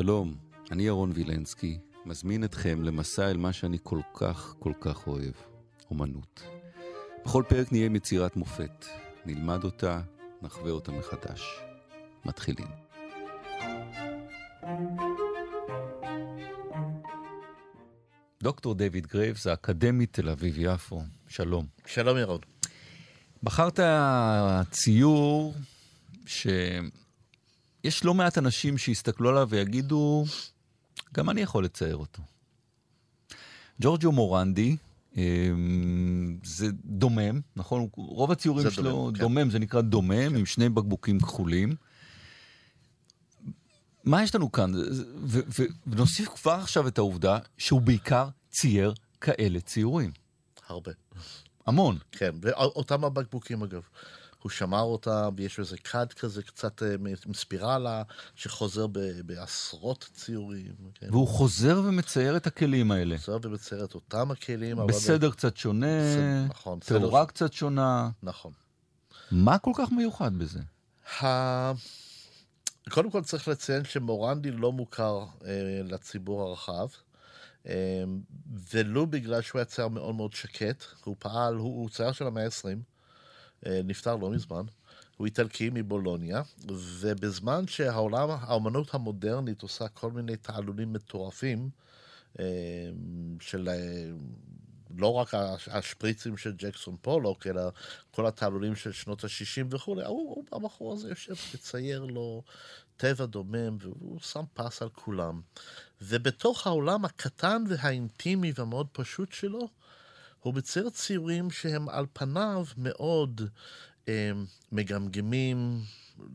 שלום, אני ירון וילנסקי, מזמין אתכם למסע אל מה שאני כל כך כל כך אוהב, אומנות. בכל פרק נהיה עם יצירת מופת, נלמד אותה, נחווה אותה מחדש. מתחילים. דוקטור דיוויד גרייבס, האקדמית תל אביב-יפו, שלום. שלום ירון. בחרת ציור שיש לא מעט אנשים שיסתכלו עליו ויגידו, גם אני יכול לצייר אותו. ג'ורג'ו מורנדי, אמ, זה דומם, נכון? רוב הציורים שלו דומם, כן. דומם, זה נקרא דומם, עם שני בקבוקים כחולים. מה יש לנו כאן? ונוסיף כבר עכשיו את העובדה שהוא בעיקר צייר כאלה ציורים. הרבה. המון. כן, ואותם הבקבוקים אגב. הוא שמר אותם, ויש איזה כד כזה קצת אה, עם ספירלה, שחוזר ב- בעשרות ציורים. כן. והוא חוזר ומצייר את הכלים האלה. חוזר ומצייר את אותם הכלים. אבל- בסדר קצת שונה, בסדר, נכון, תאורה קצת שונה. נכון. מה כל כך מיוחד בזה? ה... קודם כל צריך לציין שמורנדי לא מוכר אה, לציבור הרחב, אה, ולו בגלל שהוא היה צייר מאוד מאוד שקט, הוא פעל, הוא, הוא צייר של המאה ה-20, אה, נפטר לא מזמן, הוא איטלקי מבולוניה, ובזמן שהעולם, האמנות המודרנית עושה כל מיני תעלולים מטורפים, אה, של אה, לא רק הש- השפריצים של ג'קסון פולוק, אלא כל התעלולים של שנות ה-60 וכולי, הוא, הוא, הבחור הזה יושב וצייר לו טבע דומם, והוא שם פס על כולם. ובתוך העולם הקטן והאינטימי והמאוד פשוט שלו, הוא מצייר ציורים שהם על פניו מאוד אה, מגמגמים,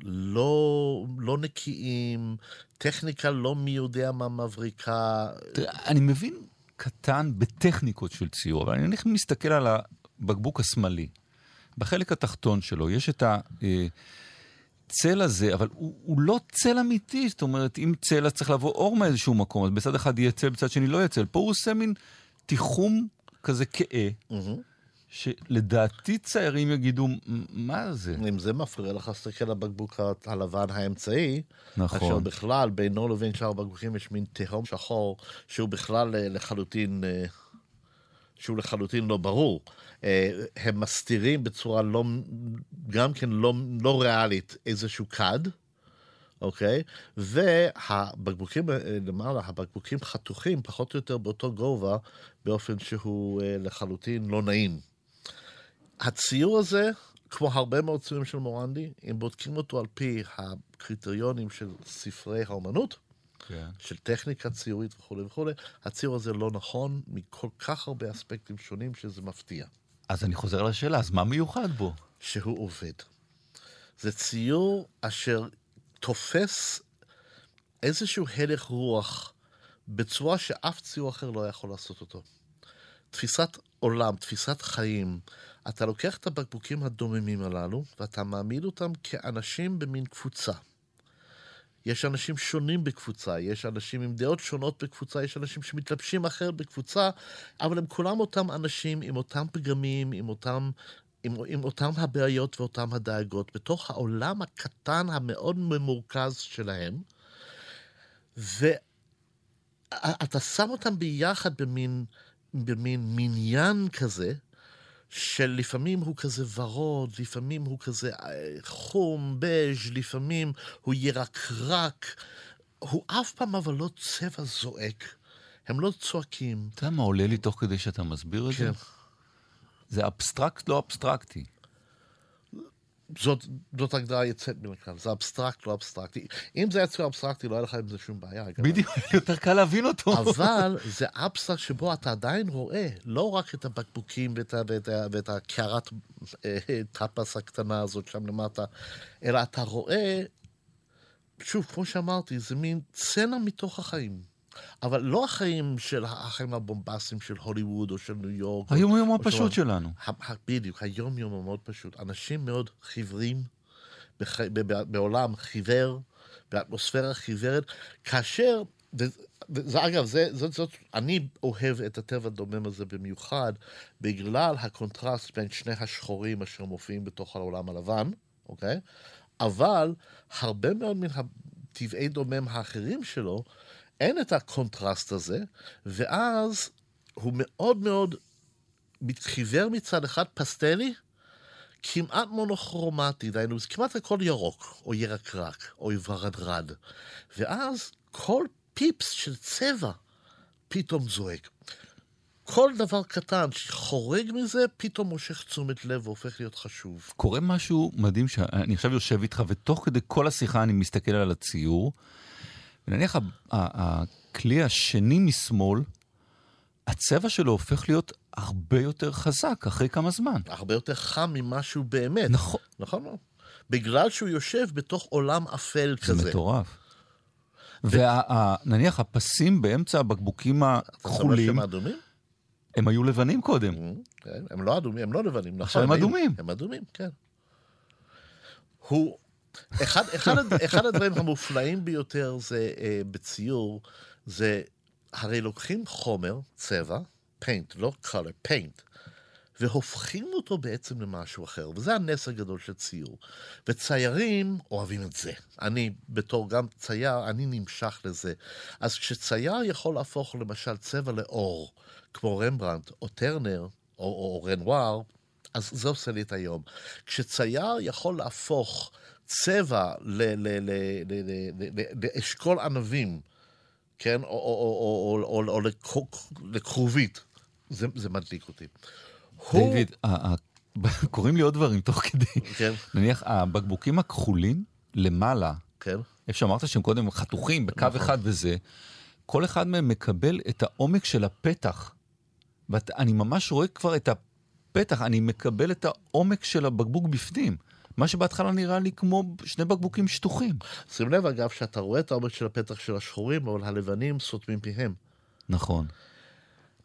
לא, לא נקיים, טכניקה לא מי יודע מה מבריקה. תראה, אני מבין קטן בטכניקות של ציור, אבל אני מסתכל על הבקבוק השמאלי. בחלק התחתון שלו יש את הצל הזה, אבל הוא, הוא לא צל אמיתי, זאת אומרת, אם צל אז צריך לבוא אור מאיזשהו מקום, אז בצד אחד יהיה צל, בצד שני לא יהיה צל. פה הוא עושה מין תיחום כזה מהמם. שלדעתי ציירים יגידו, "מ- מה זה? אם זה מפריע לך, תסתכל על הבקבוק הלבן האמצעי, נכון. אשר בכלל בינו לבין שאר הבקבוקים יש מין תהום שחור, שהוא בכלל אה, לחלוטין, אה, שהוא לחלוטין לא ברור. אה, הם מסתירים בצורה לא, גם כן לא, לא ריאלית איזשהו כד. אוקיי? והבקבוקים אה, למעלה, הבקבוקים חתוכים פחות או יותר באותו גובה, באופן שהוא אה, לחלוטין לא נעים. הציור הזה, כמו הרבה מאוד ציורים של מורנדי, אם בודקים אותו על פי הקריטריונים של ספרי האומנות, כן. של טכניקה ציורית וכולי וכולי, הציור הזה לא נכון מכל כך הרבה אספקטים שונים שזה מפתיע. אז אני חוזר לשאלה, אז מה מיוחד בו? שהוא עובד. זה ציור אשר תופס איזשהו הלך רוח בצורה שאף ציור אחר לא יכול לעשות אותו. תפיסת עולם, תפיסת חיים. אתה לוקח את הבקבוקים הדוממים הללו, ואתה מעמיד אותם כאנשים במין קבוצה. יש אנשים שונים בקבוצה, יש אנשים עם דעות שונות בקבוצה, יש אנשים שמתלבשים אחרת בקבוצה, אבל הם כולם אותם אנשים עם אותם פגמים, עם אותם, עם, עם אותם הבעיות ואותם הדאגות, בתוך העולם הקטן המאוד ממורכז שלהם, ואתה שם אותם ביחד במין, במין מניין כזה, שלפעמים הוא כזה ורוד, לפעמים הוא כזה אה, חום, בז', לפעמים הוא ירקרק. הוא אף פעם אבל לא צבע זועק. הם לא צועקים. אתה יודע מה עולה לי תוך כדי שאתה מסביר את? כן. זה אבסטרקט לא אבסטרקטי. זאת, זאת הגדרה יוצאת מן הכלל, זה אבסטרקט, לא אבסטרקטי. אם זה היה ציור אבסטרקטי, לא היה לך עם זה שום בעיה. בדיוק, יותר קל להבין אותו. אבל זה אבסטרקט שבו אתה עדיין רואה לא רק את הבקבוקים ואת, ואת, ואת הקערת אה, טאפס הקטנה הזאת שם למטה, אלא אתה רואה, שוב, כמו שאמרתי, זה מין סצנה מתוך החיים. אבל לא החיים של החיים הבומבסטיים של הוליווד או של ניו יורק. היום-יום או הפשוט של- שלנו. בדיוק, היום-יום הוא מאוד פשוט. אנשים מאוד חיוורים, בח... ב- ב- בעולם חיוור, באטמוספירה חיוורת, כאשר, וזה אגב, זה, זאת, זאת, אני אוהב את הטבע הדומם הזה במיוחד, בגלל הקונטרסט בין שני השחורים אשר מופיעים בתוך העולם הלבן, אוקיי? אבל הרבה מאוד מן טבעי דומם האחרים שלו, אין את הקונטרסט הזה, ואז הוא מאוד מאוד חיוור מצד אחד פסטלי, כמעט מונוכרומטי, דהיינו, זה כמעט הכל ירוק, או ירקרק, או ורדרד. ואז כל פיפס של צבע פתאום זועק. כל דבר קטן שחורג מזה, פתאום מושך תשומת לב והופך להיות חשוב. קורה משהו מדהים, שאני עכשיו יושב איתך, ותוך כדי כל השיחה אני מסתכל על הציור, ונניח הכלי השני משמאל, הצבע שלו הופך להיות הרבה יותר חזק אחרי כמה זמן. הרבה יותר חם ממה שהוא באמת. נכון. נכון מאוד. בגלל שהוא יושב בתוך עולם אפל זה כזה. זה מטורף. ונניח הפסים באמצע הבקבוקים הכחולים, שהם אדומים? הם היו לבנים קודם. כן, הם לא אדומים, הם לא לבנים, נכון. עכשיו הם אדומים. הם אדומים, כן. הוא, אחד, אחד, אחד הדברים המופלאים ביותר זה אה, בציור, זה הרי לוקחים חומר, צבע, paint, לא color, paint, והופכים אותו בעצם למשהו אחר, וזה הנס הגדול של ציור. וציירים אוהבים את זה. אני, בתור גם צייר, אני נמשך לזה. אז כשצייר יכול להפוך למשל צבע לאור, כמו רמברנט או טרנר או, או, או רנואר, אז זה עושה לי את היום. כשצייר יכול להפוך צבע לאשכול ענבים, כן, או, או, או, או, או לכרובית, זה, זה מדליק אותי. דיוויד, קורים לי עוד דברים תוך כדי. כן. נניח, הבקבוקים הכחולים למעלה, כן. איפה שאמרת שהם קודם חתוכים בקו נכון. אחד וזה, כל אחד מהם מקבל את העומק של הפתח. ואני ממש רואה כבר את הפתח, אני מקבל את העומק של הבקבוק בפנים. מה שבהתחלה נראה לי כמו שני בקבוקים שטוחים. שים לב אגב שאתה רואה את העומק של הפתח של השחורים, אבל הלבנים סותמים פיהם. נכון.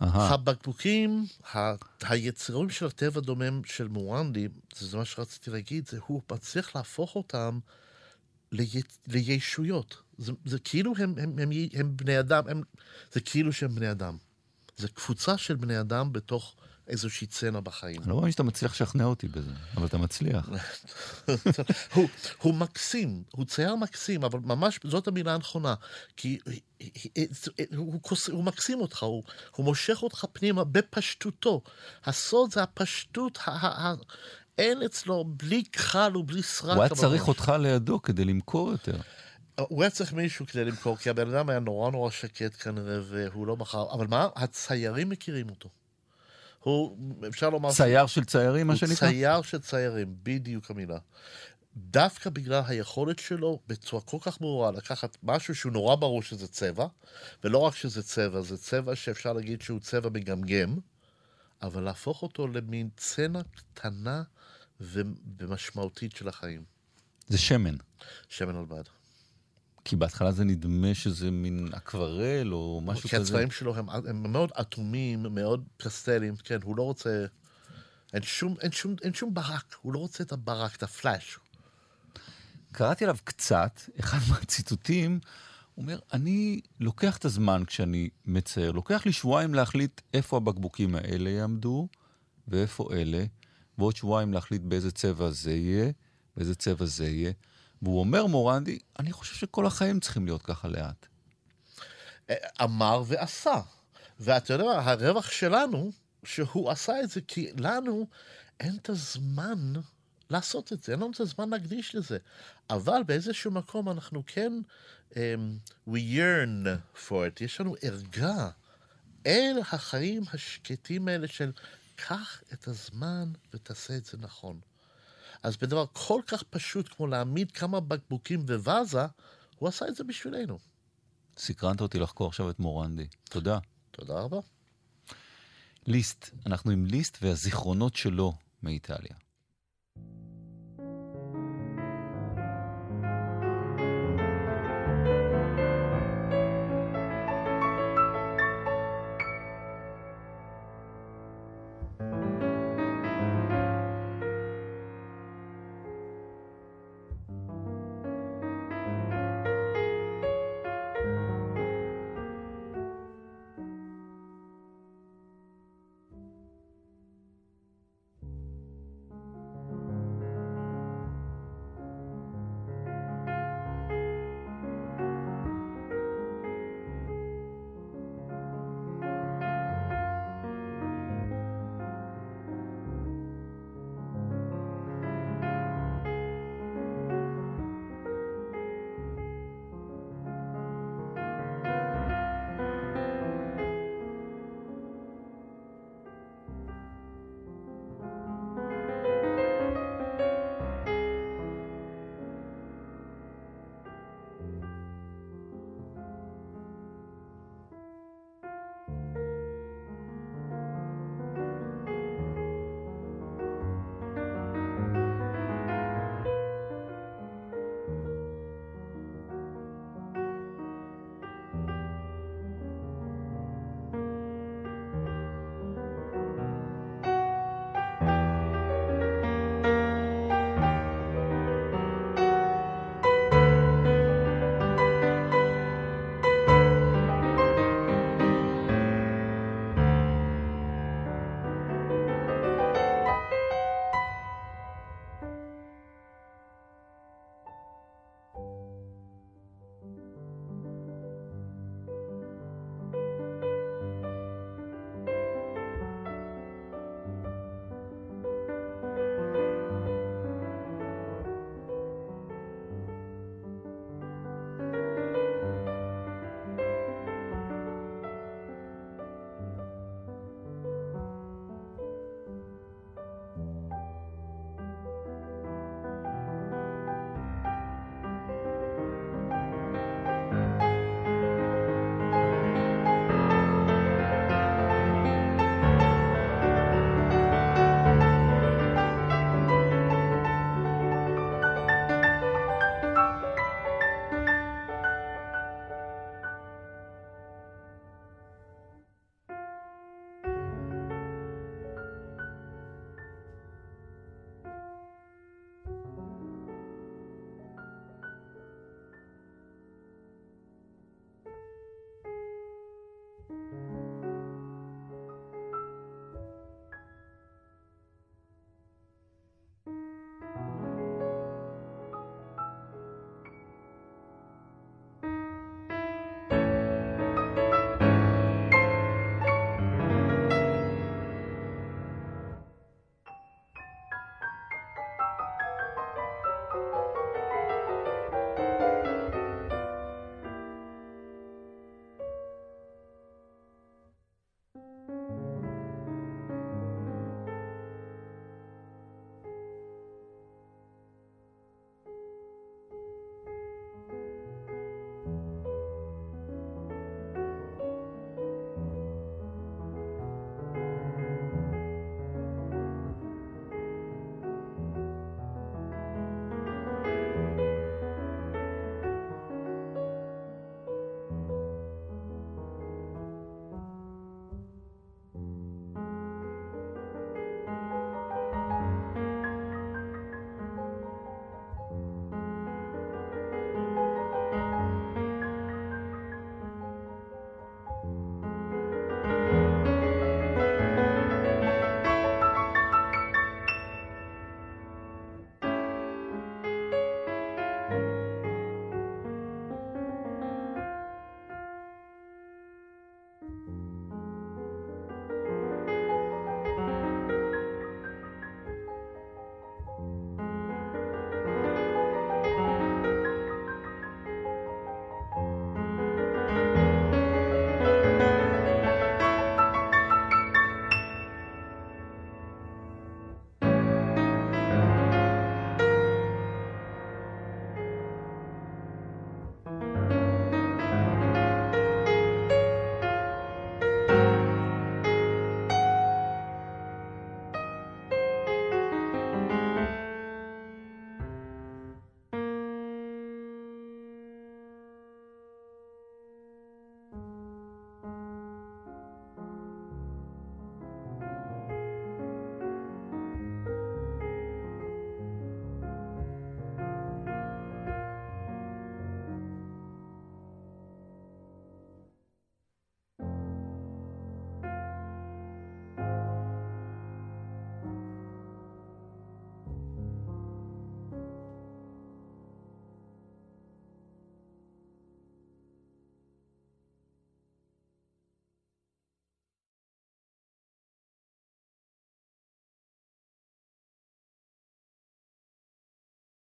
הבקבוקים, ה- היצורים של הטבע דומם של מורנדי, זה מה שרציתי להגיד, זה הוא מצליח להפוך אותם לי, לישויות. זה, זה כאילו הם, הם, הם, הם בני אדם, הם, זה כאילו שהם בני אדם. זה קבוצה של בני אדם בתוך איזושהי צנע בחיים. אני לא מאמין שאתה מצליח לשכנע אותי בזה, אבל אתה מצליח. הוא, הוא מקסים, הוא צייר מקסים, אבל ממש זאת המילה הנכונה. כי הוא, מקסים אותך, הוא, הוא מושך אותך פנימה בפשטותו. הסוד זה הפשטות, ה, ה, ה, אין אצלו בלי כחל ובלי סרק. הוא היה צריך אותך לידו כדי למכור יותר. הוא היה צריך מישהו כדי למכור, כי הבן אדם היה נורא נורא שקט כנראה, והוא לא מכר. אבל מה? הציירים מכירים אותו. הוא, אפשר לומר... צייר ש... של ציירים, מה שנקרא? הוא צייר של ציירים, בדיוק המילה. דווקא בגלל היכולת שלו, בצורה כל כך ברורה, לקחת משהו שהוא נורא ברור שזה צבע, ולא רק שזה צבע, זה צבע שאפשר להגיד שהוא צבע מגמגם, אבל להפוך אותו למין צנע קטנה ומשמעותית של החיים. זה שמן. שמן על בד. כי בהתחלה זה נדמה שזה מין אקוורל או משהו כי כזה. כי הצבעים שלו הם, הם מאוד אטומים, מאוד פסטלים, כן, הוא לא רוצה... אין שום, אין, שום, אין שום ברק, הוא לא רוצה את הברק, את הפלאש. קראתי עליו קצת, אחד מהציטוטים, הוא אומר, אני לוקח את הזמן כשאני מצייר, לוקח לי שבועיים להחליט איפה הבקבוקים האלה יעמדו ואיפה אלה, ועוד שבועיים להחליט באיזה צבע זה יהיה, באיזה צבע זה יהיה. והוא אומר, מורנדי, אני חושב שכל החיים צריכים להיות ככה לאט. אמר ועשה. ואתה יודע, הרווח שלנו, שהוא עשה את זה, כי לנו אין את הזמן לעשות את זה, אין לנו את הזמן להקדיש לזה. אבל באיזשהו מקום אנחנו כן, um, we yearn for it, יש לנו ערגה אל החיים השקטים האלה של קח את הזמן ותעשה את זה נכון. אז בדבר כל כך פשוט כמו להעמיד כמה בקבוקים בוואזה, הוא עשה את זה בשבילנו. סקרנת אותי לחקור עכשיו את מורנדי. תודה. תודה רבה. ליסט, אנחנו עם ליסט והזיכרונות שלו מאיטליה.